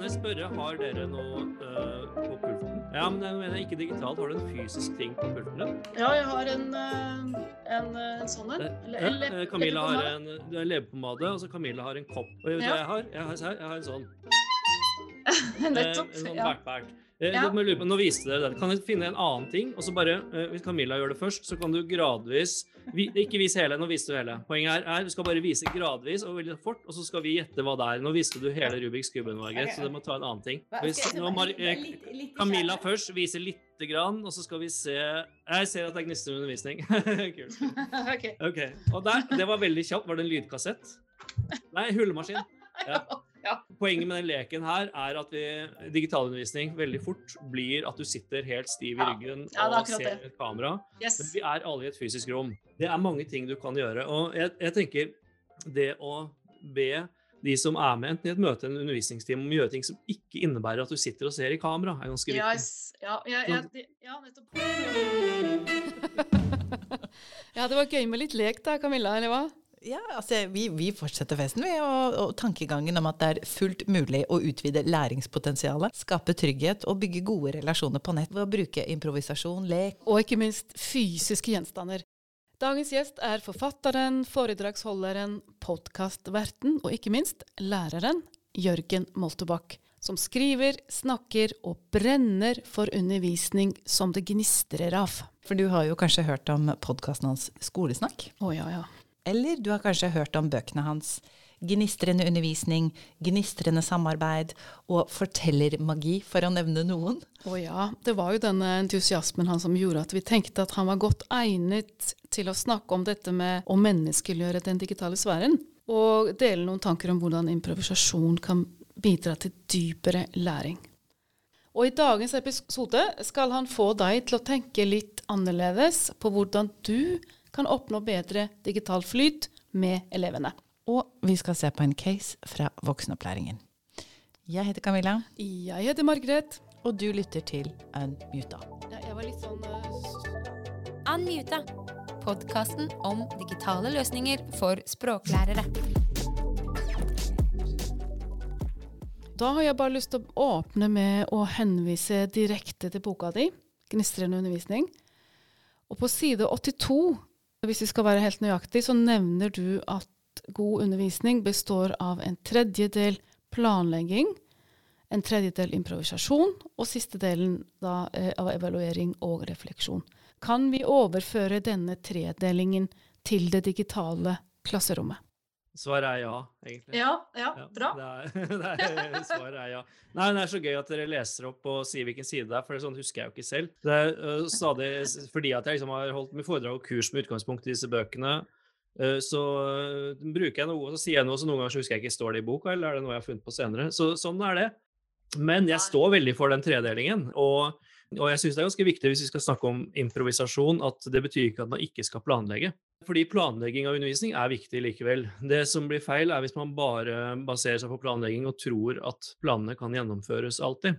kan jeg spørre, har dere noe uh, på pulten? Ja, men jeg mener ikke digitalt. Har du en fysisk ting på pulten din? Ja, jeg har en, uh, en, eh, en sånn en. Eller- Ja, Camilla har en, leverpomade, og så Camilla har en kopp. Og vet du Ja. hva jeg har? Jeg har, jeg har en sånn. Nettopp. En sånn Ja. backpack. Eh, Ja. på- Nå viste dere den. Kan jeg finne en annen ting? Og så bare, eh, Hvis Camilla gjør det først, så kan du gradvis vi, Ikke vis hele, nå viste du hele. Poenget er, er du skal bare vise gradvis og veldig fort, og så skal vi gjette hva det er. Nå viste du hele Rubiks kuben, Margret, okay. så du må ta en annen ting. Hvis, nå, Mar litt- eh, litt- litt Camilla først viser lite grann, og så skal vi se Jeg ser at det er gnistrende undervisning. Kult. Ok. Ok, og der, Det var veldig kjapt. Var det en lydkassett? Nei, hullemaskin. Ja. Ja. Poenget med den leken her er at vi, digitalundervisning veldig fort blir at du sitter helt stiv i ryggen Ja, er og ser det. et kamera. Men vi er alle i et fysisk rom. Det er mange ting du kan gjøre. Og jeg, jeg tenker det å be de som er med, enten i et møte eller en undervisningstime, om å gjøre ting som ikke innebærer at du sitter og ser i kamera, er ganske viktig. Yes. Ja, ja, ja, det- ja, nettopp. Ja, det var gøy med litt lek da, Camilla, eller hva? Ja, altså, vi, vi fortsetter festen, vi. Og, og tankegangen om at det er fullt mulig å utvide læringspotensialet, skape trygghet og bygge gode relasjoner på nett ved å bruke improvisasjon, lek Og ikke minst fysiske gjenstander. Dagens gjest er forfatteren, foredragsholderen, podkastverten og ikke minst læreren Jørgen Moltebakk, som skriver, snakker og brenner for undervisning som det gnistrer av. For du har jo kanskje hørt om podkasten hans Skolesnakk? Å ja, ja. Eller du har kanskje hørt om bøkene hans Gnistrende undervisning, Gnistrende samarbeid og Fortellermagi, for å nevne noen. Å ja, det var jo denne entusiasmen han som gjorde at vi tenkte at han var godt egnet til å snakke om dette med å menneskeliggjøre den digitale sfæren, og dele noen tanker om hvordan improvisasjon kan bidra til dypere læring. Og i dagens episode skal han få deg til å tenke litt annerledes på hvordan du kan oppnå bedre digital flyt med elevene. Og vi skal se på en case fra voksenopplæringen. Jeg heter Camilla, Jeg heter Margret. og du lytter til Unmuta. Ja, jeg var litt sånn uh... Unmuta. Podkasten om digitale løsninger for språklærere. Da har jeg bare lyst til å åpne med å henvise direkte til boka di, 'Gnistrende undervisning'. Og på side 82, hvis vi skal være helt nøyaktig, så nevner du at god undervisning består av en tredjedel planlegging, en tredjedel improvisasjon, og siste delen da, eh, av evaluering og refleksjon. Kan vi overføre denne tredelingen til det digitale klasserommet? Svaret er ja, egentlig. Ja, ja, Ja, bra. Det er, det er, svaret er ja. Nei, Det er så gøy at dere leser opp og sier hvilken side det er, for det er sånn husker jeg jo ikke selv. Det er uh, stadig fordi at jeg liksom har holdt med foredrag og kurs med utgangspunkt i disse bøkene. Uh, så uh, bruker jeg noe, og så sier jeg noe, så noen ganger så husker jeg ikke står det i boka, eller er det noe jeg har funnet på senere. Så sånn er det. Men jeg står veldig for den tredelingen. Og, og jeg syns det er ganske viktig hvis vi skal snakke om improvisasjon, at det betyr ikke at man ikke skal planlegge. Fordi planlegging av undervisning er viktig likevel. Det som blir feil, er hvis man bare baserer seg på planlegging og tror at planene kan gjennomføres alltid.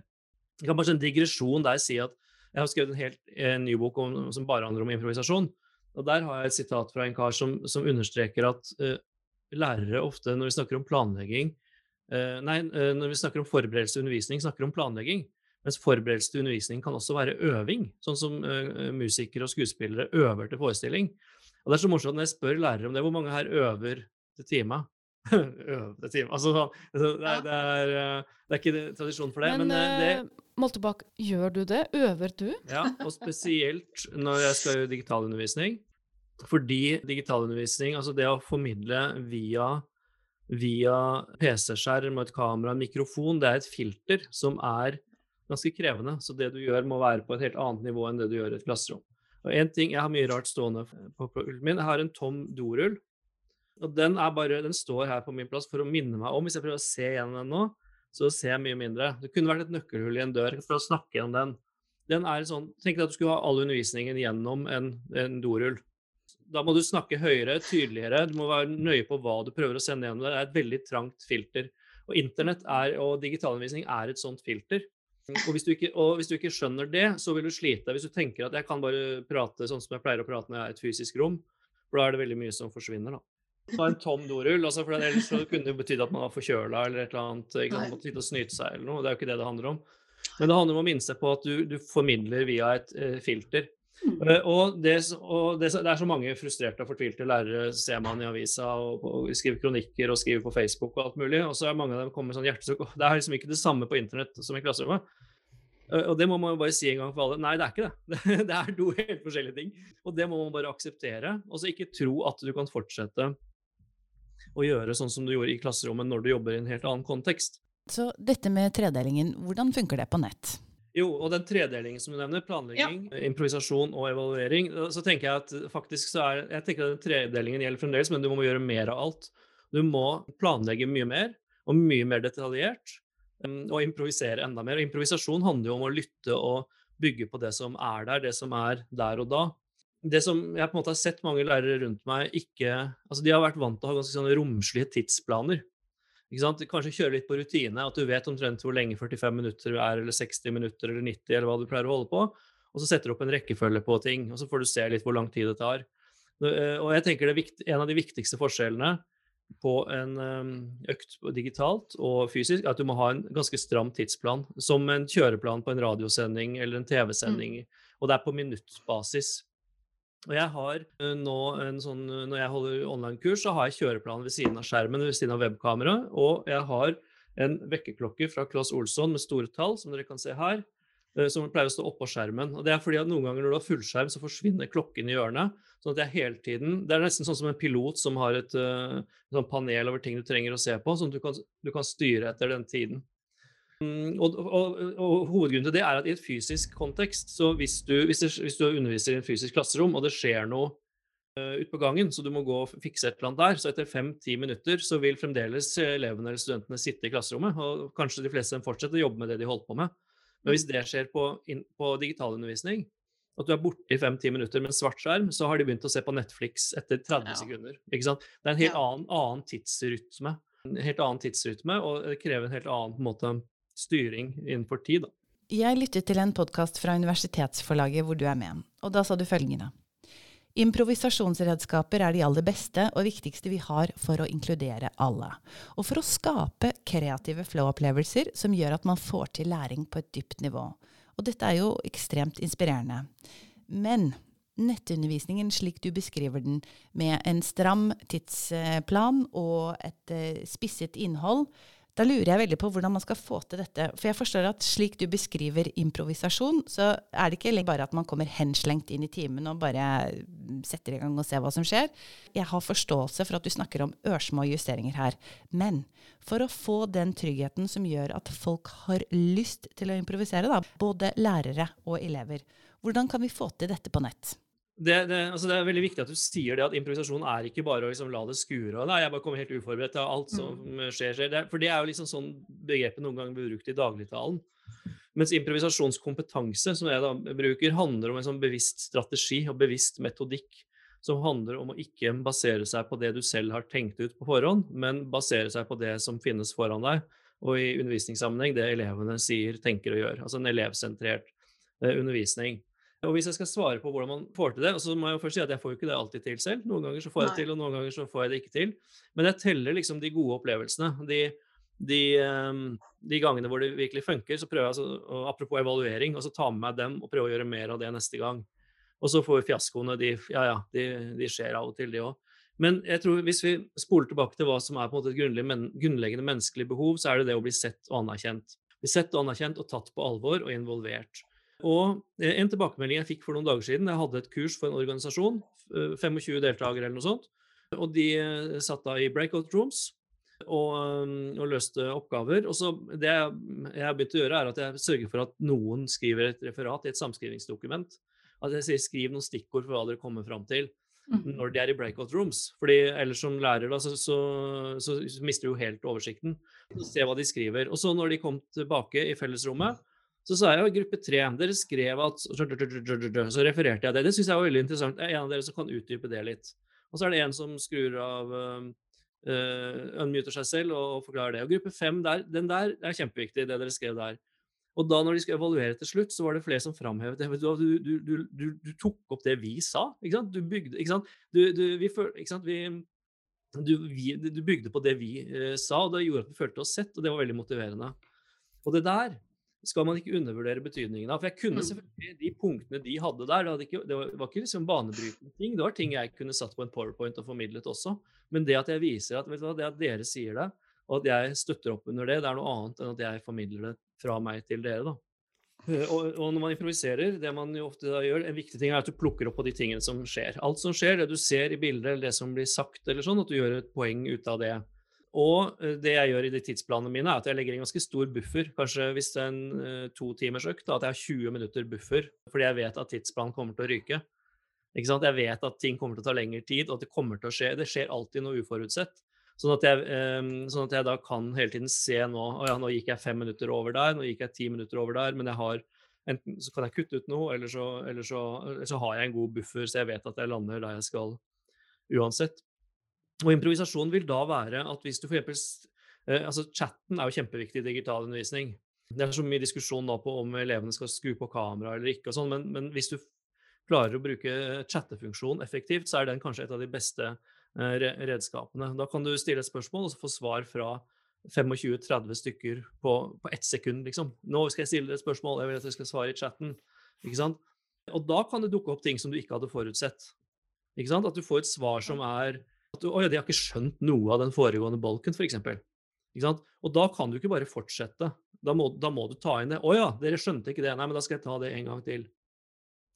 Jeg kan bare en digresjon der si at jeg har skrevet en helt en ny bok om, som bare handler om improvisasjon. Og der har jeg et sitat fra en kar som, som understreker at uh, lærere ofte, når vi snakker om planlegging uh, Nei, uh, når vi snakker om forberedelse til undervisning, snakker om planlegging. Mens forberedelse til undervisning kan også være øving, sånn som eh, musikere og skuespillere øver til forestilling. Og Det er så morsomt når jeg spør lærere om det, hvor mange her øver til time? øver til time. Altså, sånn, altså, det, er, det, er, eh, det er ikke tradisjon for det, men, men det, eh, Moltebakk, gjør du det? Øver du? ja, og spesielt når jeg skal gjøre digitalundervisning. Fordi digitalundervisning, altså det å formidle via, via PC-skjerm og et kamera, en mikrofon, det er et filter som er ganske krevende. Så det du gjør må være på et helt annet nivå enn det du gjør i et klasserom. Og en ting, Jeg har mye rart stående på pulten min. Jeg har en tom dorull. Og den, er bare, den står her på min plass for å minne meg om. Hvis jeg prøver å se gjennom den nå, så ser jeg mye mindre. Det kunne vært et nøkkelhull i en dør for å snakke gjennom den. Den er sånn, Tenk deg at du skulle ha all undervisningen gjennom en, en dorull. Da må du snakke høyere, tydeligere. Du må være nøye på hva du prøver å sende gjennom. Det er et veldig trangt filter. Og internett er, og digitalundervisning er et sånt filter. Og hvis, du ikke, og hvis du ikke skjønner det, så vil du slite. Hvis du tenker at jeg kan bare prate sånn som jeg pleier å prate når jeg er i et fysisk rom, for da er det veldig mye som forsvinner. da. Ta en tom dorull, altså for ellers kunne det betydd at man var forkjøla eller et eller annet. ikke sant, måtte sitte og snyte seg eller noe. Det er jo ikke det det handler om. Men det handler om å minne seg på at du, du formidler via et eh, filter. Mm. Eh, og det, og det, det er så mange frustrerte og fortvilte lærere, ser man i avisa, og, og skriver kronikker og skriver på Facebook og alt mulig. Og så er mange av dem kommet med sånn hjertesukk. Det er liksom ikke det samme på internett som i klasserommet. Eh, Og det må man jo bare si en gang for alle. Nei, det er ikke det. Det er to helt forskjellige ting. Og det må man bare akseptere. Og så ikke tro at du kan fortsette å gjøre sånn som du gjorde i klasserommet når du jobber i en helt annen kontekst. Så dette med tredelingen, hvordan funker det på nett? Jo, og den tredelingen som du nevner, planlegging, improvisasjon og evaluering, eh, så tenker jeg at faktisk så er Jeg tenker at den tredelingen gjelder fremdeles, men du må gjøre mer av alt. Du må planlegge mye mer, og mye mer detaljert, og improvisere enda mer. Og improvisasjon handler jo om å lytte og bygge på det som er der, det som er der og da. Det som jeg på en måte har sett mange lærere rundt meg ikke Altså, de har vært vant til å ha ganske sånne romslige tidsplaner. Kanskje kjøre litt på rutine, at du vet omtrent hvor lenge 45 minutter er, eller 60 minutter eller 90, eller hva du pleier å holde på. Og så setter du opp en rekkefølge på ting, og så får du se litt hvor lang tid det tar. Eh, Og jeg tenker det er vikt, En av de viktigste forskjellene på en eh, økt digitalt og fysisk, er at du må ha en ganske stram tidsplan, som en kjøreplan på en radiosending eller en TV-sending. Og det er på minuttbasis. Og jeg har eh, nå en sånn, eh, Når jeg holder online-kurs, så har jeg kjøreplan ved siden av skjermen, ved siden av webkameraet. Og jeg har en vekkerklokke fra Claes Olsson med store tall, som dere kan se her, eh, som pleier å stå oppå skjermen. Og det er fordi at noen ganger når du har fullskjerm, så forsvinner klokken i hjørnet. Sånn at jeg hele tiden Det er nesten sånn som en pilot som har et eh, sånn panel over ting du trenger å se på, sånn at du kan, du kan styre etter den tiden. Mm, Og, og, og hovedgrunnen til det er at i et fysisk kontekst, så hvis du, hvis, det, hvis du underviser i et fysisk klasserom, og det skjer noe uh, ute på gangen, så du må gå og fikse et eller annet der, så etter fem-ti minutter så vil fremdeles elevene eller studentene sitte i klasserommet, og kanskje de fleste fortsetter å jobbe med det de holdt på med. Men hvis det skjer på, in, på digitalundervisning, at du er borte i fem-ti minutter med en svart skjerm, så har de begynt å se på Netflix etter 30 Ja. sekunder. Ikke sant? Det er en helt Ja. annen, annen tidsrytme. En helt annen tidsrytme, og det krever en helt annen på en måte, styring innenfor tid. Da. Jeg lyttet til en podkast fra Universitetsforlaget hvor du er med, og da sa du følgende. Improvisasjonsredskaper er de aller beste og viktigste vi har for å inkludere alle, og for å skape kreative flow-opplevelser som gjør at man får til læring på et dypt nivå. Og dette er jo ekstremt inspirerende. Men nettundervisningen slik du beskriver den, med en stram tidsplan og et eh, spisset innhold, da lurer jeg veldig på hvordan man skal få til dette. For jeg forstår at slik du beskriver improvisasjon, så er det ikke bare at man kommer henslengt inn i timen og bare setter i gang og ser hva som skjer. Jeg har forståelse for at du snakker om ørsmå justeringer her. Men for å få den tryggheten som gjør at folk har lyst til å improvisere, da, både lærere og elever, hvordan kan vi få til dette på nett? Det, det, altså det er veldig viktig at du sier det at improvisasjon er ikke bare å liksom la det skure. og Nei, jeg bare kommer helt uforberedt til alt som skjer. skjer. Det, for det er jo liksom sånn begrepet noen ganger brukt i dagligtalen. Mens improvisasjonskompetanse, som jeg da bruker, handler om en sånn bevisst strategi og bevisst metodikk. Som handler om å ikke basere seg på det du selv har tenkt ut på forhånd, men basere seg på det som finnes foran deg. Og i undervisningssammenheng det elevene sier, tenker og gjør. Altså en elevsentrert eh, undervisning. Og hvis jeg skal svare på hvordan man får til det, så må jeg jo først si at jeg får jo ikke det alltid til selv. Noen ganger så får jeg det til, og noen ganger så får jeg det ikke til. Men jeg teller liksom de gode opplevelsene. De, de, ehm, de gangene hvor det virkelig funker, så prøver jeg altså, apropos evaluering, og så ta med meg dem og prøve å gjøre mer av det neste gang. Og så får vi fiaskoene, de, ja ja, de, de skjer av og til, de òg. Men jeg tror hvis vi spoler tilbake til hva som er på en måte et men, grunnleggende menneskelig behov, så er det det å bli sett og anerkjent. Bli sett og anerkjent og tatt på alvor og involvert. Og eh, en tilbakemelding jeg fikk for noen dager siden, jeg hadde et kurs for en organisasjon, eh, 25 deltakere eller noe sånt, og de eh, satt da i breakout rooms og, eh, og løste oppgaver. Og så det jeg jeg har begynt å gjøre, er at jeg sørger for at noen skriver et referat i et samskrivingsdokument. At jeg sier skriv noen stikkord for hva dere kommer fram til Mhm. når de er i breakout rooms. Fordi ellers som lærer da, så, så, så mister du jo helt oversikten. Se hva de skriver. Og så når de kom tilbake i fellesrommet, så sa jeg jo i gruppe tre Dere skrev at Så refererte jeg det. Det syns jeg var veldig interessant. Det er en av dere som kan utdype det litt. Og så er det en som skrur av uh, Unmuter seg selv og forklarer det. Og gruppe fem, der, den der er kjempeviktig, det dere skrev der. Og da når de skulle evaluere til slutt, så var det flere som framhevet det. Du, du, du, du, tok opp det vi sa. ikke sant? Du bygde, ikke sant? Vi, ikke sant? Vi, vi, du bygde på det vi eh, sa, og det gjorde at vi følte oss sett, og det var veldig motiverende. Og det der skal man ikke undervurdere betydningen av. For jeg kunne Mm. selvfølgelig de punktene de hadde der. Det, ikke, det var, ikke liksom banebrytende ting. Det var ting jeg kunne satt på en powerpoint og formidlet også. Men det at jeg viser at, hva, det at dere sier det, og at jeg støtter opp under det, det er noe annet enn at jeg formidler det fra meg til dere. da. Eh, Og, og når man improviserer, det man jo ofte da gjør, en viktig ting er at du plukker opp på de tingene som skjer. Alt som skjer, det du ser i bildet, eller det som blir sagt, eller sånn, at du gjør et poeng ut av det. Og eh, det jeg gjør i de tidsplanene mine, er at jeg legger en ganske stor buffer. Kanskje hvis det er en to timers økt, at jeg har 20 minutter buffer, fordi jeg vet at tidsplanen kommer til å ryke. Ikke sant? Jeg vet at ting kommer til å ta lengre tid, og at det kommer til å skje. Det skjer alltid noe uforutsett. Sånn at, jeg, eh, sånn at jeg da kan hele tiden se nå Å ja, nå gikk jeg fem minutter over der, nå gikk jeg ti minutter over der, men jeg har enten så kan jeg kutte ut noe, eller så, eller så, eller så har jeg en god buffer, så jeg vet at jeg lander der jeg skal uansett. Og improvisasjon vil da være at hvis du for eksempel eh, altså Chatten er jo kjempeviktig i digital undervisning. Det er så mye diskusjon da på om elevene skal skru på kamera eller ikke, og sånn, men, men hvis du klarer å bruke chattefunksjon effektivt, så er den kanskje et av de beste eh, redskapene. Da kan du stille et spørsmål og så få svar fra 25-30 stykker på, på ett sekund, liksom. Nå skal jeg stille deg et spørsmål, jeg vil at jeg skal svare i chatten. Ikke sant? Og da kan det dukke opp ting som du ikke hadde forutsett. Ikke sant? At du får et svar som er at ja, de har ikke skjønt noe av den foregående bolken, f.eks. Og da kan du ikke bare fortsette. Da må, da må du ta inn det. Å ja, dere skjønte ikke det. Nei, men da skal jeg ta det en gang til.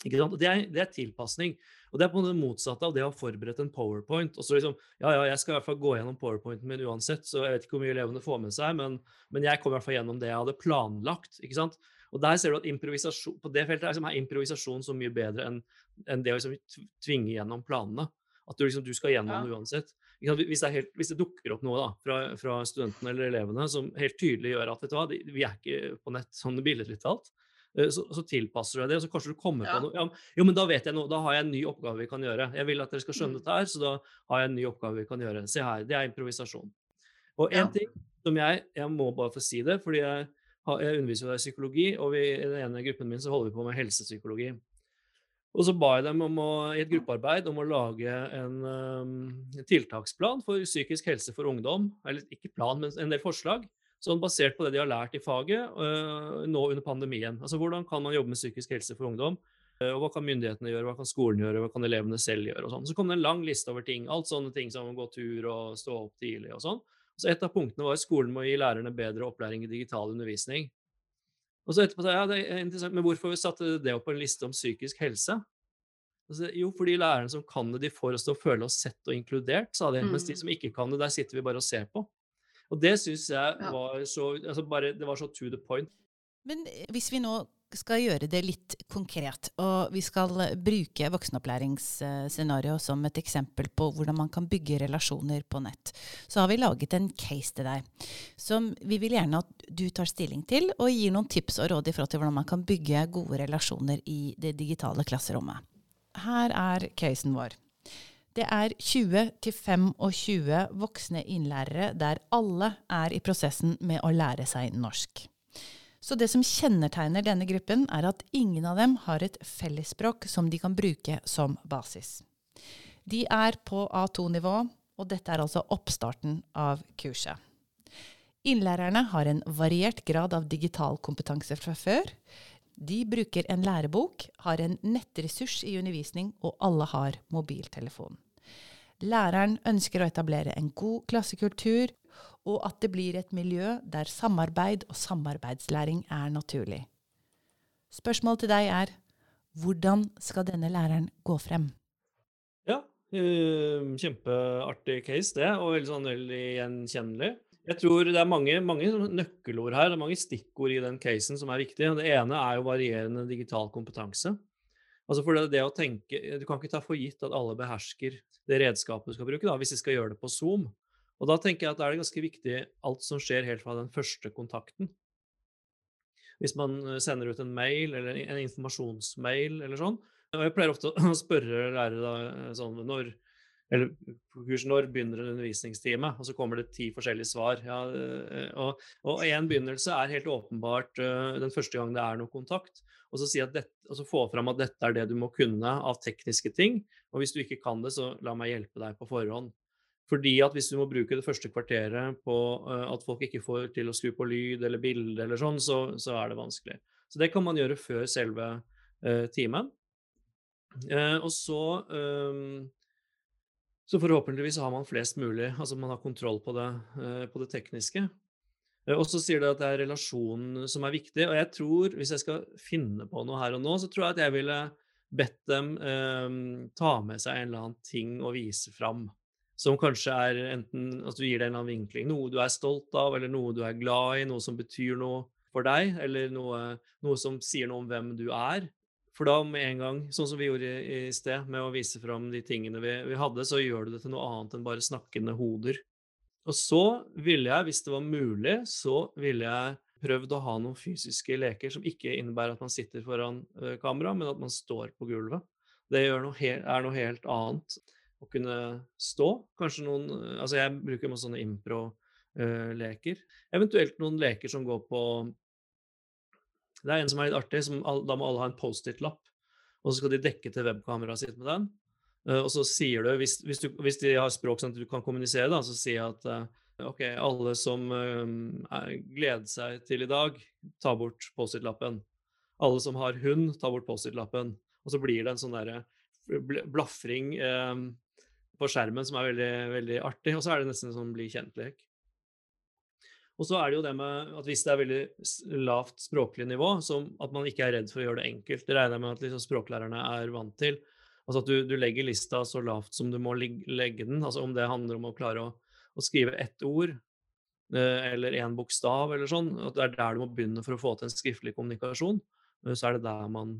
Ikke sant? Det er, det er tilpasning. Og det er på det motsatte av det å ha forberedt en powerpoint. Og så liksom, ja, ja, jeg skal i hvert fall gå gjennom powerpointen min uansett, så jeg vet ikke hvor mye elevene får med seg, men, men jeg kom i hvert fall gjennom det jeg hadde planlagt. ikke sant? Og der ser du at improvisasjon, På det feltet er, liksom, er improvisasjon så mye bedre enn enn det å liksom tvinge gjennom planene. At du, liksom, du skal gjennom det uansett. Hvis, det helt, hvis det dukker opp noe da, fra, fra studentene eller elevene som helt tydelig gjør at vet du hva, de, vi er ikke på nett sånn billedlig talt, eh, så, så tilpasser du deg det, og så kanskje du kommer Ja. på noe. Ja, jo, men da vet jeg noe, da har jeg en ny oppgave vi kan gjøre. Jeg vil at dere skal skjønne Mm. dette her, så da har jeg en ny oppgave vi kan gjøre. Se her, det er improvisasjon. Og en Ja. ting som jeg, jeg må bare få si det, fordi jeg, jeg underviser jo i psykologi, og vi, i den ene gruppen min så holder vi på med helsepsykologi. Og så ba jeg dem om å, i et gruppearbeid om å lage en um, tiltaksplan for psykisk helse for ungdom. Eller ikke plan, men en del forslag. Sånn basert på det de har lært i faget uh, nå under pandemien. Altså Hvordan kan man jobbe med psykisk helse for ungdom? Uh, og Hva kan myndighetene gjøre, hva kan skolen gjøre, hva kan elevene selv gjøre? og sånn. Så kom det en lang liste over ting. Alt sånne ting som å gå tur og stå opp tidlig og sånn. Så Et av punktene var at skolen må gi lærerne bedre opplæring i digital undervisning. Og så etterpå sa ja, det er interessant, men hvorfor satte det opp på en liste om psykisk helse? Så, jo, fordi lærerne som kan det, de får oss til å føle oss sett og inkludert, sa de. Mens de Mm. som ikke kan det, der sitter vi bare og ser på. Og det syns jeg var så altså bare, Det var så to the point. Men hvis vi nå skal gjøre det litt konkret, og vi skal bruke voksenopplæringsscenario som et eksempel på hvordan man kan bygge relasjoner på nett, så har vi laget en case til deg som vi vil gjerne at du tar stilling til, og gir noen tips og råd i forhold til hvordan man kan bygge gode relasjoner i det digitale klasserommet. Her er casen vår. Det er 20-25 voksne innlærere der alle er i prosessen med å lære seg norsk. Så det som kjennetegner denne gruppen, er at ingen av dem har et fellesspråk som de kan bruke som basis. De er på A2-nivå, og dette er altså oppstarten av kurset. Innlærerne har en variert grad av digital kompetanse fra før. De bruker en lærebok, har en nettressurs i undervisning, og alle har mobiltelefon. Læreren ønsker å etablere en god klassekultur, og at det blir et miljø der samarbeid og samarbeidslæring er naturlig. Spørsmålet til deg er hvordan skal denne læreren gå frem? Ja, eh, kjempeartig case det, og veldig sånn veldig gjenkjennelig. Jeg tror det er mange, mange nøkkelord her, det er mange stikkord i den casen som er viktige. Det ene er jo varierende digital kompetanse. Altså for det, det å tenke, Du kan ikke ta for gitt at alle behersker det redskapet du skal bruke, da, hvis de skal gjøre det på Zoom. Og da tenker jeg at da er det ganske viktig alt som skjer helt fra den første kontakten. Hvis man eh, sender ut en mail eller en informasjonsmail eller sånn. Og jeg pleier ofte å spørre lærere da, eh, sånn når eller når begynner en undervisningstime? Og så kommer det ti forskjellige svar. Ja, eh, og, én begynnelse er helt åpenbart den første gang det er noe kontakt. Og så, si dette, og så få fram at dette er det du må kunne av tekniske ting. Og hvis du ikke kan det, så la meg hjelpe deg på forhånd. Fordi at hvis du må bruke det første kvarteret på uh, at folk ikke får til å skru på lyd eller bilde eller sånn, så, så, er det vanskelig. Så det kan man gjøre før selve uh, timen. Uh, og så um, så forhåpentligvis har man flest mulig, altså man har kontroll på det, på det tekniske. Og så sier det at det er relasjonen som er viktig, og jeg tror, hvis jeg skal finne på noe her og nå, så tror jeg at jeg ville bedt dem um, ta med seg en eller annen ting å vise fram. Som kanskje er enten at du gir det en annen vinkling, noe du er stolt av, eller noe du er glad i, noe som betyr noe for deg, eller noe, noe som sier noe om hvem du er. For da med en gang, sånn som vi gjorde i, i sted, med å vise fram de tingene vi, vi, hadde, så gjør du det til noe annet enn bare snakkende hoder. Og så ville jeg, hvis det var mulig, så ville jeg prøvd å ha noen fysiske leker som ikke innebærer at man sitter foran uh, kamera, men at man står på gulvet. Det noe er noe helt annet å kunne stå. Kanskje noen Altså, jeg bruker masse sånne impro-leker. Eventuelt noen leker som går på Det er en som er litt artig, som, da må alle ha en Post-It-lapp. Og så skal de dekke til webkameraet sitt med den. og så sier du hvis, hvis, du, hvis, de har språk sånn at du kan kommunisere, da, så sier jeg at OK, alle som gleder seg til i dag, ta bort Post-It-lappen. Alle som har hund, ta bort Post-It-lappen. Og så blir det en sånn derre blafring eh, på skjermen som er veldig, veldig artig. Og så er det nesten en sånn bli kjent-lek. Og så er det jo det med at hvis det er veldig lavt språklig nivå, som at man ikke er redd for å gjøre det enkelt. Det regner jeg med at liksom språklærerne er vant til. Altså at du, du, legger lista så lavt som du må legge den. Altså om det handler om å klare å, å skrive ett ord eh, eller én bokstav eller sånn, at det er der du må begynne for å få til en skriftlig kommunikasjon, eh, så er det der man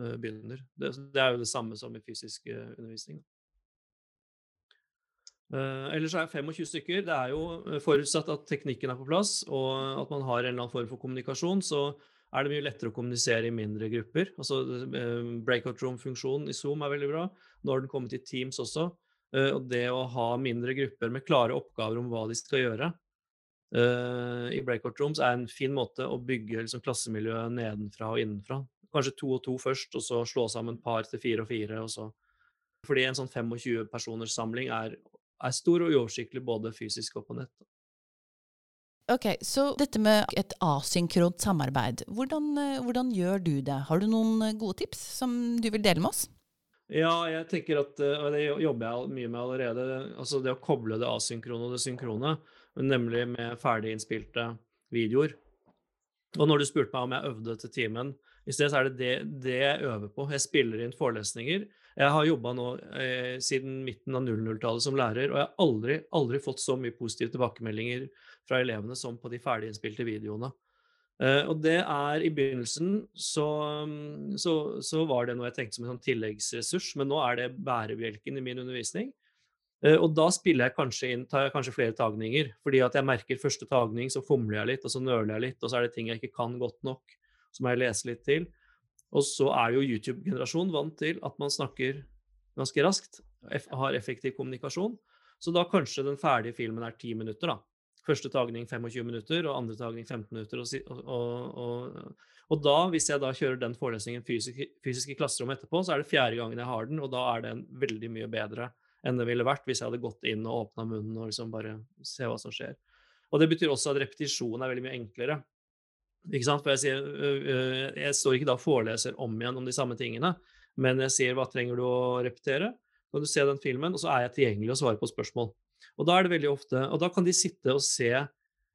eh, begynner. Det, det, er jo det samme som i fysisk undervisning. Uh, ellers er 25 stykker. Det er jo eh, forutsatt at teknikken er på plass, og at man har en eller annen form for kommunikasjon, så er det mye lettere å kommunisere i mindre grupper. Altså uh, Breakout room-funksjonen i Zoom er veldig bra. Nå har den kommet i Teams også. Og det å ha mindre grupper med klare oppgaver om hva de skal gjøre i breakout rooms, er en fin måte å bygge liksom, klassemiljøet nedenfra og innenfra. Kanskje to og to først, og så slå sammen par til fire og fire. og så fordi en sånn 25 personers samling er er stor og uoversiktlig både fysisk og på nett. Ok, Så dette med et asynkront samarbeid, hvordan, eh, hvordan, gjør du det? Har du noen eh, gode tips som du vil dele med oss? Ja, jeg tenker at, eh, og det jobber jeg mye med allerede, altså det å koble det asynkrone og det synkrone, nemlig med ferdiginnspilte videoer. Og når du spurte meg om jeg øvde til timen, i sted så er det, det det jeg øver på. Jeg spiller inn forelesninger jeg har jobba nå eh, siden midten av 00-tallet som lærer, og jeg har aldri, aldri fått så mye positive tilbakemeldinger fra elevene som på de ferdiginnspilte videoene. Eh, og det er I begynnelsen så, så, så, var det noe jeg tenkte som en sånn tilleggsressurs, men nå er det bærebjelken i min undervisning. Eh, og da spiller jeg kanskje inn, tar jeg kanskje flere tagninger, fordi at jeg merker første tagning, så fomler jeg litt, og så nøler jeg litt, og så er det ting jeg ikke kan godt nok, så må jeg lese litt til. Og så er jo YouTube-generasjonen vant til at man snakker ganske raskt, har effektiv kommunikasjon. Så da kanskje den ferdige filmen er ti minutter, da. Første tagning 25 minutter, og andre tagning 15 minutter. Og, og, og, og da, hvis jeg da kjører den forelesningen fysisk, fysisk i klasserommet etterpå, så er det fjerde gangen jeg har den, og da er den veldig mye bedre enn det ville vært hvis jeg hadde gått inn og åpna munnen og liksom bare se hva som skjer. Og det betyr også at repetisjon er veldig mye enklere. Ikke sant? For jeg, sier, jeg står ikke da og foreleser om igjen om de samme tingene, men jeg sier hva trenger du å repetere? Når du ser den filmen, og så er jeg tilgjengelig og svarer på spørsmål. Og da er det veldig ofte, og da kan de sitte og se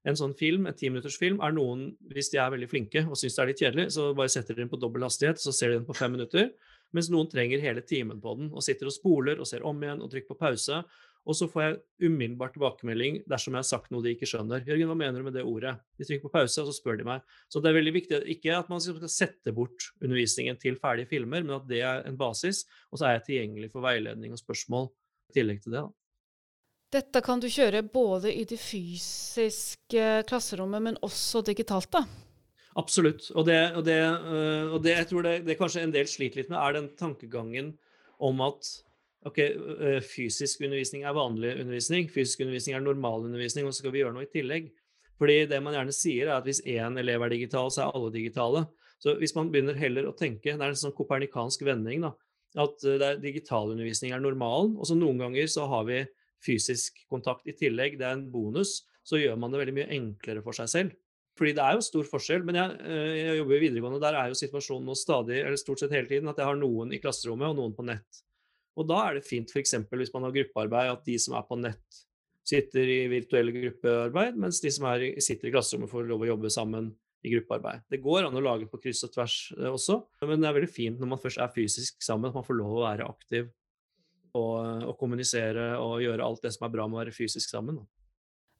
en sånn film, en timinuttersfilm, er noen, hvis de er veldig flinke og syns det er litt kjedelig, så bare setter de den på dobbel hastighet, så ser de den på fem minutter. Mens noen trenger hele timen på den og sitter og spoler og ser om igjen og trykker på pause. Og så får jeg umiddelbart tilbakemelding dersom jeg har sagt noe de ikke skjønner. 'Jørgen, hva mener du med det ordet?' De trykker på pause, og så spør de meg. Så det er veldig viktig ikke at man skal sette bort undervisningen til ferdige filmer, men at det er en basis, og så er jeg tilgjengelig for veiledning og spørsmål i tillegg til det. da. Dette kan du kjøre både i det fysiske klasserommet, men også digitalt, da? Absolutt. Og det, og det, øh, og det jeg tror det, det kanskje en del sliter litt med, er den tankegangen om at ok, fysisk undervisning er vanlig undervisning, fysisk undervisning er normal undervisning, og så skal vi gjøre noe i tillegg. Fordi det man gjerne sier, er at hvis én elev er digital, så er alle digitale. Så hvis man begynner heller å tenke, det er en sånn kopernikansk vending, da, at digital digitalundervisning er normalen, og så noen ganger så har vi fysisk kontakt i tillegg, det er en bonus, så gjør man det veldig mye enklere for seg selv. Fordi det er jo stor forskjell. Men jeg, jeg jobber i videregående, der er jo situasjonen nå stadig, eller stort sett hele tiden, at jeg har noen i klasserommet og noen på nett. Og da er det fint f.eks. hvis man har gruppearbeid, at de som er på nett, sitter i virtuelle gruppearbeid, mens de som er, sitter i klasserommet, får lov å jobbe sammen i gruppearbeid. Det går an å lage på kryss og tvers eh, også, men det er veldig fint når man først er fysisk sammen, at man får lov å være aktiv og, og kommunisere og gjøre alt det som er bra med å være fysisk sammen.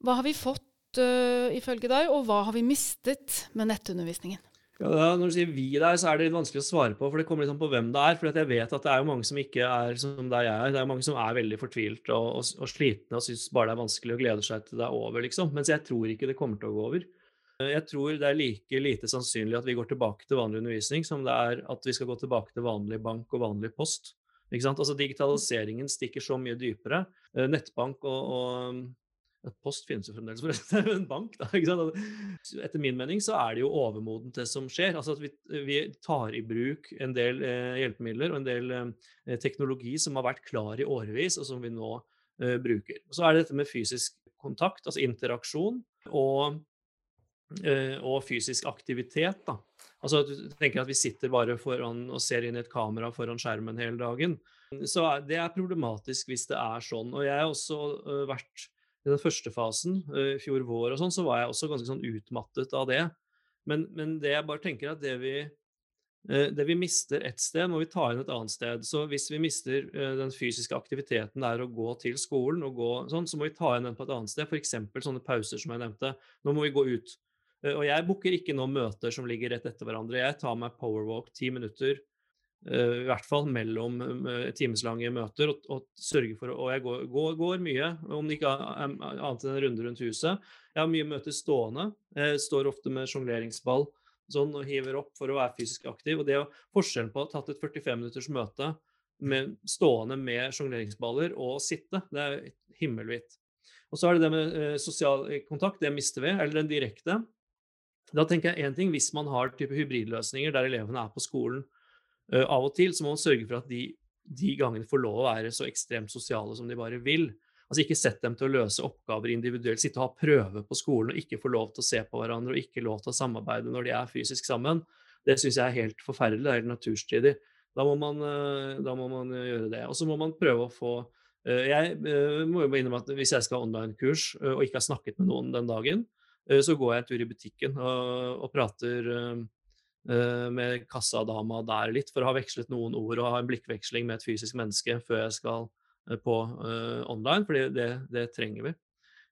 Hva har vi fått uh, ifølge deg, og hva har vi mistet med nettundervisningen? Ja, når du sier vi der, så er det litt vanskelig å svare på, for det kommer litt an på hvem det er. For jeg vet at det er jo mange som ikke er som der jeg er. Det er mange som er veldig fortvilt og, og, og slitne og syns bare det er vanskelig og gleder seg til det er over, liksom. Mens jeg tror ikke det kommer til å gå over. Jeg tror det er like lite sannsynlig at vi går tilbake til vanlig undervisning som det er at vi skal gå tilbake til vanlig bank og vanlig post. Altså Digitaliseringen stikker så mye dypere. Eh, nettbank og, og Post finnes jo fremdeles, forresten. En bank, da. ikke sant? Etter min mening så er det jo overmodent, det som skjer. Altså at vi, vi tar i bruk en del eh, hjelpemidler og en del eh, teknologi som har vært klar i årevis, og som vi nå eh, bruker. Så er det dette med fysisk kontakt, altså interaksjon, og, eh, og fysisk aktivitet. da. Altså at du tenker at vi sitter bare foran og ser inn i et kamera foran skjermen hele dagen. Så det er problematisk hvis det er sånn. Og jeg har også uh, vært i den første fasen, eh, i fjor vår og sånn, så var jeg også ganske sånn utmattet av det. Men, men det jeg bare tenker at det vi, eh, det vi mister ett sted, må vi ta inn et annet sted. Så hvis vi mister eh, den fysiske aktiviteten der å gå til skolen, og gå sånn, så må vi ta inn den på et annet sted. F.eks. sånne pauser som jeg nevnte. Nå må vi gå ut. Og jeg booker ikke nå møter som ligger rett etter hverandre. Jeg tar meg powerwalk ti minutter I hvert fall mellom uh, timeslange møter. Og, og sørge for, og jeg går, går, går, mye, om det ikke er annet enn en runde rundt huset. Jeg har mye møter stående. Jeg står ofte med sjongleringsball sånn, og hiver opp for å være fysisk aktiv. og det er Forskjellen på å ha tatt et 45 minutters møte med, stående med sjongleringsballer og sitte, det er himmelhvitt. Og så er det det med eh, sosial kontakt, det mister vi, eller den direkte. Da tenker jeg én ting, hvis man har type hybridløsninger der elevene er på skolen av og til så må man sørge for at de, de gangene får lov å være så ekstremt sosiale som de bare vil. Altså Ikke sett dem til å løse oppgaver individuelt, sitte og ha prøve på skolen og ikke få lov til å se på hverandre og ikke lov til å samarbeide når de er fysisk sammen. Det syns jeg er helt forferdelig. Det er helt naturstridig. Da uh, da må man gjøre det. Og så må man prøve å få Jeg må jo innrømme at hvis jeg skal ha online-kurs og ikke har snakket med noen den dagen, så går jeg en tur i butikken og, og prater Eh, med kassadama der litt, for å ha vekslet noen ord og ha en blikkveksling med et fysisk menneske før jeg skal eh, på uh, online, for det, det, trenger vi.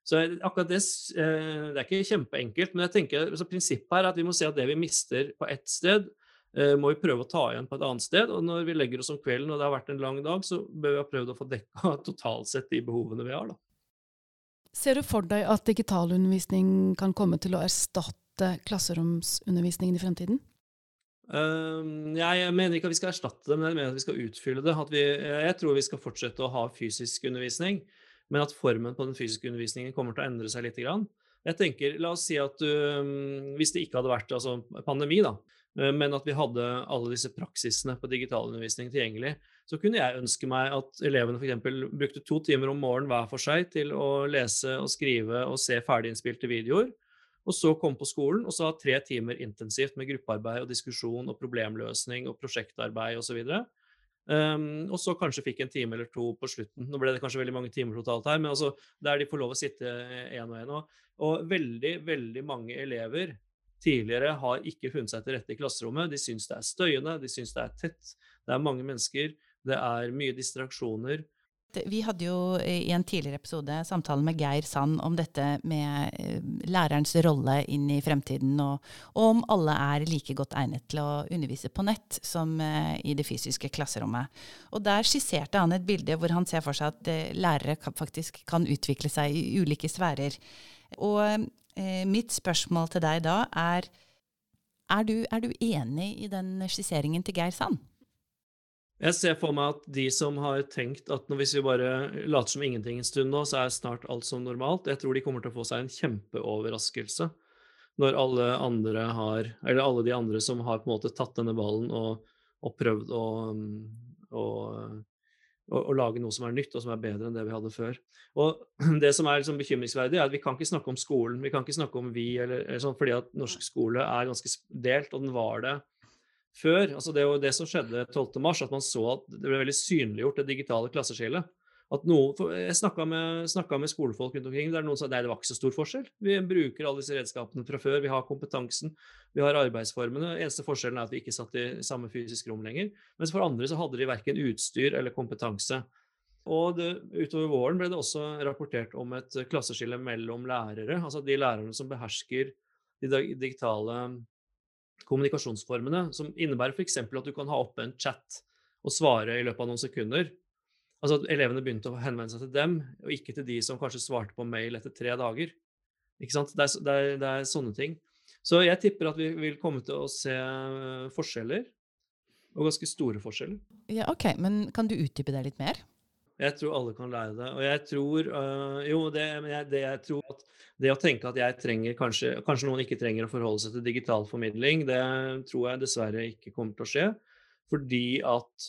Så akkurat det, det er ikke kjempeenkelt, men jeg tenker, så prinsippet her er at vi må se at det vi mister på ett sted, må vi prøve å ta igjen på et annet sted. Og når vi legger oss om kvelden og det har vært en lang dag, så bør vi ha prøvd å få dekka totalt sett de behovene vi har. da. Ser du for deg at digitalundervisning kan komme til å erstatte klasseromsundervisningen i fremtiden? Uh, jeg mener ikke at vi skal erstatte det, men jeg mener at vi skal utfylle det. Vi, jeg tror vi skal fortsette å ha fysisk undervisning, men at formen på den fysiske undervisningen kommer til å endre seg litt. Jeg tenker, La oss si at du, um, hvis det ikke hadde vært altså, pandemi, da, uh, men at vi hadde alle disse praksisene på digitalundervisning tilgjengelig, så kunne jeg ønske meg at elevene f.eks. brukte to timer om morgenen hver for seg til å lese og skrive og se ferdiginnspilte videoer. Og så komme på skolen og så ha tre timer intensivt med gruppearbeid og diskusjon og problemløsning og prosjektarbeid osv. Um, og så kanskje fikk en time eller to på slutten. Nå ble det kanskje veldig mange timer totalt her, men altså der de får lov å sitte én og én. Og, og veldig, veldig mange elever tidligere har ikke funnet seg til rette i klasserommet. De syns det er støyende, de syns det er tett, det er mange mennesker, det er mye distraksjoner. Vi hadde jo i en tidligere episode samtale med Geir Sand om dette med eh, lærerens rolle inn i fremtiden, og, og, om alle er like godt egnet til å undervise på nett som eh, i det fysiske klasserommet. Og Der skisserte han et bilde hvor han ser for seg at eh, lærere faktisk kan utvikle seg i ulike sfærer. Og eh, mitt spørsmål til deg da er er du, er du enig i den skisseringen til Geir Sand? Jeg ser for meg at de som har tenkt at hvis vi bare later som ingenting en stund nå, så er snart alt som normalt, jeg tror de kommer til å få seg en kjempeoverraskelse når alle andre har Eller alle de andre som har på en måte tatt denne ballen og, og prøvd å, å, å, lage noe som er nytt, og som er bedre enn det vi hadde før. Og det som er liksom bekymringsverdig, er at vi kan ikke snakke om skolen. Vi kan ikke snakke om vi, eller, eller sånn, fordi at norsk skole er ganske delt, og den var det før. Altså det, er jo det som skjedde 12. mars, at man så at det ble veldig synliggjort, det digitale klasseskillet. At noen, jeg snakka med, med skolefolk rundt omkring, der noen sa nei, det var ikke så stor forskjell. Vi bruker alle disse redskapene fra før, vi har kompetansen, vi har arbeidsformene. Eneste forskjellen er at vi ikke satt i samme fysisk rom lenger. Mens for andre så hadde de verken utstyr eller kompetanse. Og det, utover våren ble det også rapportert om et klasseskille mellom lærere. Altså de lærerne som behersker de dig- digitale kommunikasjonsformene, som innebærer f.eks. at du kan ha oppe en chat og svare i løpet av noen sekunder. Altså at elevene begynte å henvende seg til dem, og ikke til de som kanskje svarte på mail etter tre dager. Ikke sant? Det er, det er, det er sånne ting. Så jeg tipper at vi vil komme til å se eh, forskjeller, og ganske store forskjeller. Ja, ok, men kan du utdype det litt mer? Jeg tror alle kan lære det. Og jeg tror øh, Jo, det, jeg, det jeg tror at det å tenke at jeg trenger kanskje, kanskje noen ikke trenger å forholde seg til digital formidling, det tror jeg dessverre ikke kommer til å skje. Fordi at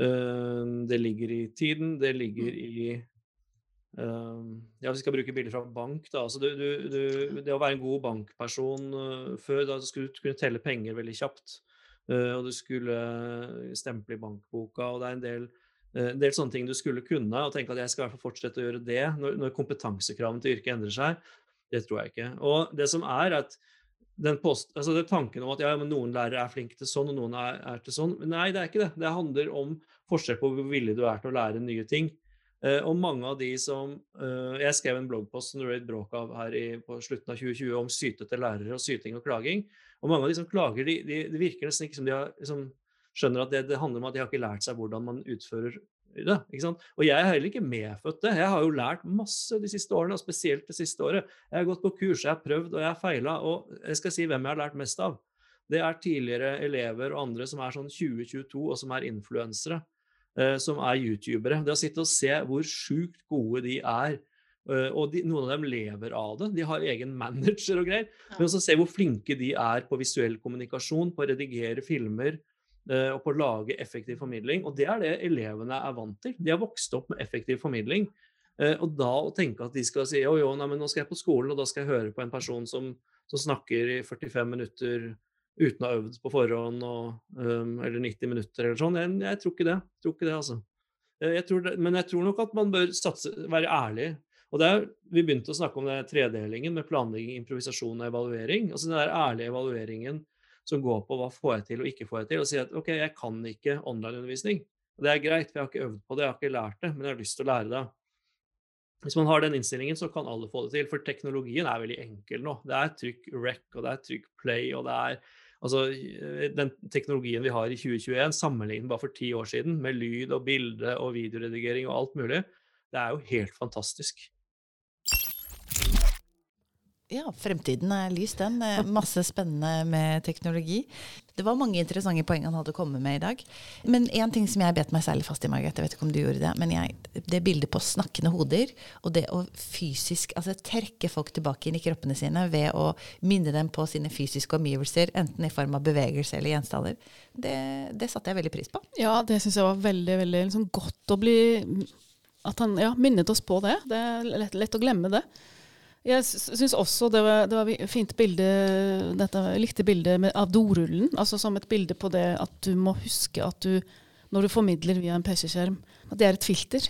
øh, det ligger i tiden, det ligger i øh, Ja, vi skal bruke bilder fra bank, da. Altså, du, du, du, det å være en god bankperson øh, før, da skulle du kunne telle penger veldig kjapt. øh, og du skulle stemple i bankboka, og det er en del en del sånne ting du skulle kunne, og tenke at jeg skal i hvert fall fortsette å gjøre det når, når kompetansekravene til yrket endrer seg, det tror jeg ikke. Og det som er at den post, altså det tanken om at ja, noen lærere er flinke til sånn, og noen er, er til sånn. Nei, det er ikke det. Det handler om forskjell på hvor villig du er til å lære nye ting. Eh, og mange av de som eh, Jeg skrev en bloggpost som det ble et bråk av her i, på slutten av 2020 om sytete lærere og syting og klaging. Og mange av de som klager, de, de, det virker nesten ikke som de har liksom, skjønner at det, det handler om at de har ikke lært seg hvordan man utfører det. ikke sant? Og jeg er heller ikke medfødt det. Jeg har jo lært masse de siste årene, og spesielt det siste året. Jeg har gått på kurs, jeg har prøvd og jeg har feila. Og jeg skal si hvem jeg har lært mest av. Det er tidligere elever og andre som er sånn 2022 og som er influensere. eh, som er youtubere. Det å sitte og se hvor sjukt gode de er. eh, og de, noen av dem lever av det. De har egen manager og greier. Men også se hvor flinke de er på visuell kommunikasjon, på å redigere filmer og på å lage effektiv formidling. Og det er det elevene er vant til. De har vokst opp med effektiv formidling. Eh, og da å tenke at de skal si jo, jo, nei, men nå skal jeg på skolen, og da skal jeg høre på en person som, som snakker i 45 minutter uten å ha øvd på forhånd, og, um, eller 90 minutter eller sånn. Jeg, jeg tror ikke det. Jeg tror ikke det, altså. Eh, Jeg det, men jeg tror nok at man bør satse, være ærlig. Og det er, Vi begynte å snakke om den tredelingen med planlegging, improvisasjon og evaluering. altså Den der ærlige evalueringen som går på hva får jeg til og ikke får jeg til. Og si at ok, jeg kan ikke onlineundervisning. Og Det er greit, for jeg har ikke øvd på det, jeg har ikke lært det, men jeg har lyst til å lære det. Hvis man har den innstillingen, så kan alle få det til. For teknologien er veldig enkel nå. Det er trykk rec, og det er trykk play, og det er Altså, den teknologien vi har i 2021, sammenlignet bare for ti år siden, med lyd og bilde og videoredigering og alt mulig, det er jo helt fantastisk. Ja, fremtiden er lys, den. Eh, Masse spennende med teknologi. Det var mange interessante poeng han hadde kommet med i dag. Men én ting som jeg bet meg særlig fast i, Margaret, jeg vet ikke om du gjorde det, men jeg, det bildet på snakkende hoder, og det å fysisk altså trekke folk tilbake inn i kroppene sine ved å minne dem på sine fysiske omgivelser, enten i form av bevegelse eller gjenstander, det, det satte jeg veldig pris på. Ja, det syns jeg var veldig veldig liksom, godt å bli At han ja, minnet oss på det. Det er lett, lett å glemme det. Jeg syns også det var, det var fint bilde dette, Jeg likte bildet med, av dorullen. Altså som et bilde på det at du må huske at du, når du formidler via en PC-skjerm, at det er et filter.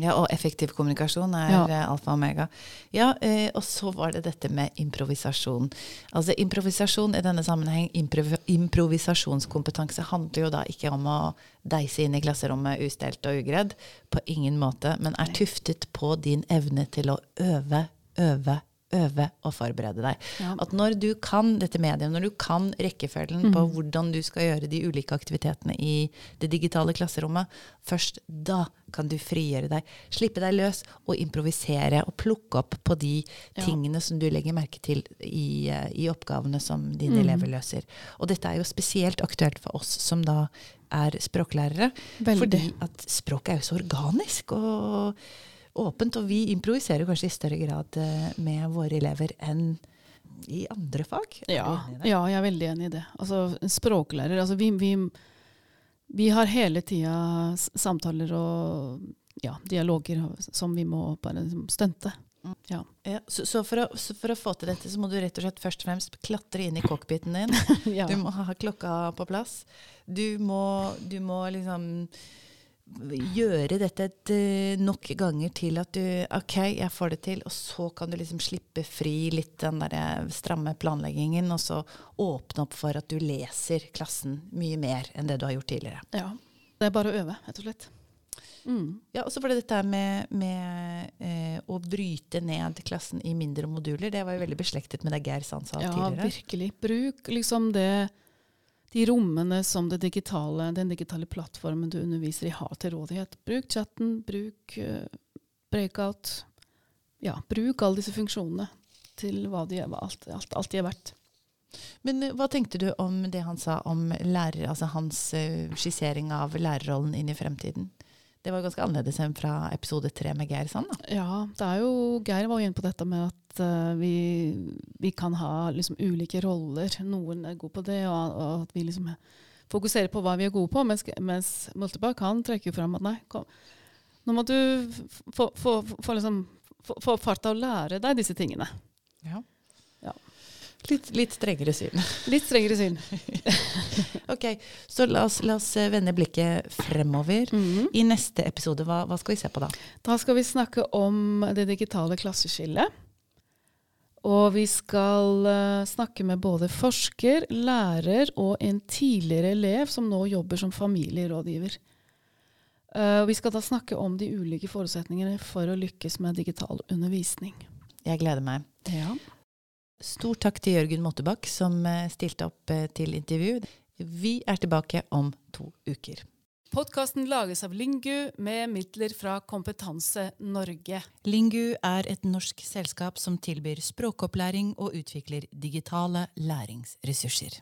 Ja, og effektiv kommunikasjon er Ja. eh, alfa og omega. Ja, eh, og så var det dette med improvisasjon. Altså improvisasjon i denne sammenheng, improv improvisasjonskompetanse handler jo da ikke om å deise inn i klasserommet ustelt og ugredd, på ingen måte, men er tuftet på din evne til å øve, øve, øve og forberede deg. Ja. At når du kan dette mediet, når du kan rekkefølgen på hvordan du skal gjøre de ulike aktivitetene i det digitale klasserommet, først da kan du frigjøre deg, slippe deg løs og improvisere og plukke opp på de Ja. tingene som du legger merke til i, eh, i oppgavene som dine elever løser. Og dette er jo spesielt aktuelt for oss som da er språklærere, Veldig. fordi at språket er jo så organisk og åpent, og vi improviserer kanskje i større grad eh, med våre elever enn i andre fag. Er Ja, ja, jeg er veldig enig i det. Altså, språklærer altså vi, vi, Vi har hele tida samtaler og ja, dialoger som vi må bare liksom stunte. Mm. Ja. Ja, så, så, for å, så for å få til dette, så må du rett og slett først og fremst klatre inn i cockpiten din. ja. Du må ha klokka på plass. Du må, du må liksom gjøre dette et, eh, nok ganger til at du OK, jeg får det til. Og så kan du liksom slippe fri litt den der eh, stramme planleggingen, og så åpne opp for at du leser klassen mye mer enn det du har gjort tidligere. ja. Det er bare å øve, rett og slett. Mm. Ja, og så var det dette med, med eh, å bryte ned klassen i mindre moduler. Det var jo veldig beslektet med det Geir Sand sa Ja, tidligere. virkelig. Bruk liksom det de rommene som digitale, den digitale plattformen du underviser i, har til rådighet. Bruk chatten, bruk uh, breakout. Ja, bruk alle disse funksjonene til de alt, alt, alt de er verdt. Men uh, hva tenkte du om det han sa om lærer, altså hans uh, skissering av lærerrollen inn i fremtiden? Det var ganske annerledes enn fra episode tre med Geir Sand. da. Ja, det er jo Geir var jo inne på dette med at uh, vi, vi kan ha liksom ulike roller. Noen er gode på det, og, og at vi liksom fokuserer på hva vi er gode på. Mens, mens Multibac han trekker jo fram at nei, kom, nå må du få, få, få, liksom, få, få fart av å lære deg disse tingene. Ja. Litt, litt strengere syn. Litt strengere syn. ok, Så la oss, la oss eh, vende blikket fremover. I neste episode, hva, hva skal vi se på da? Da skal vi snakke om det digitale klasseskillet. Og vi skal uh, snakke med både forsker, lærer og en tidligere elev som nå jobber som familierådgiver. Uh, vi skal da snakke om de ulike forutsetningene for å lykkes med digital undervisning. Jeg gleder meg. Ja. Stor takk til Jørgen Mottebakk som eh, stilte opp eh, til intervju. Vi er tilbake om to uker. Podkasten lages av Lingu med midler fra Kompetanse Norge. Lingu er et norsk selskap som tilbyr språkopplæring og utvikler digitale læringsressurser.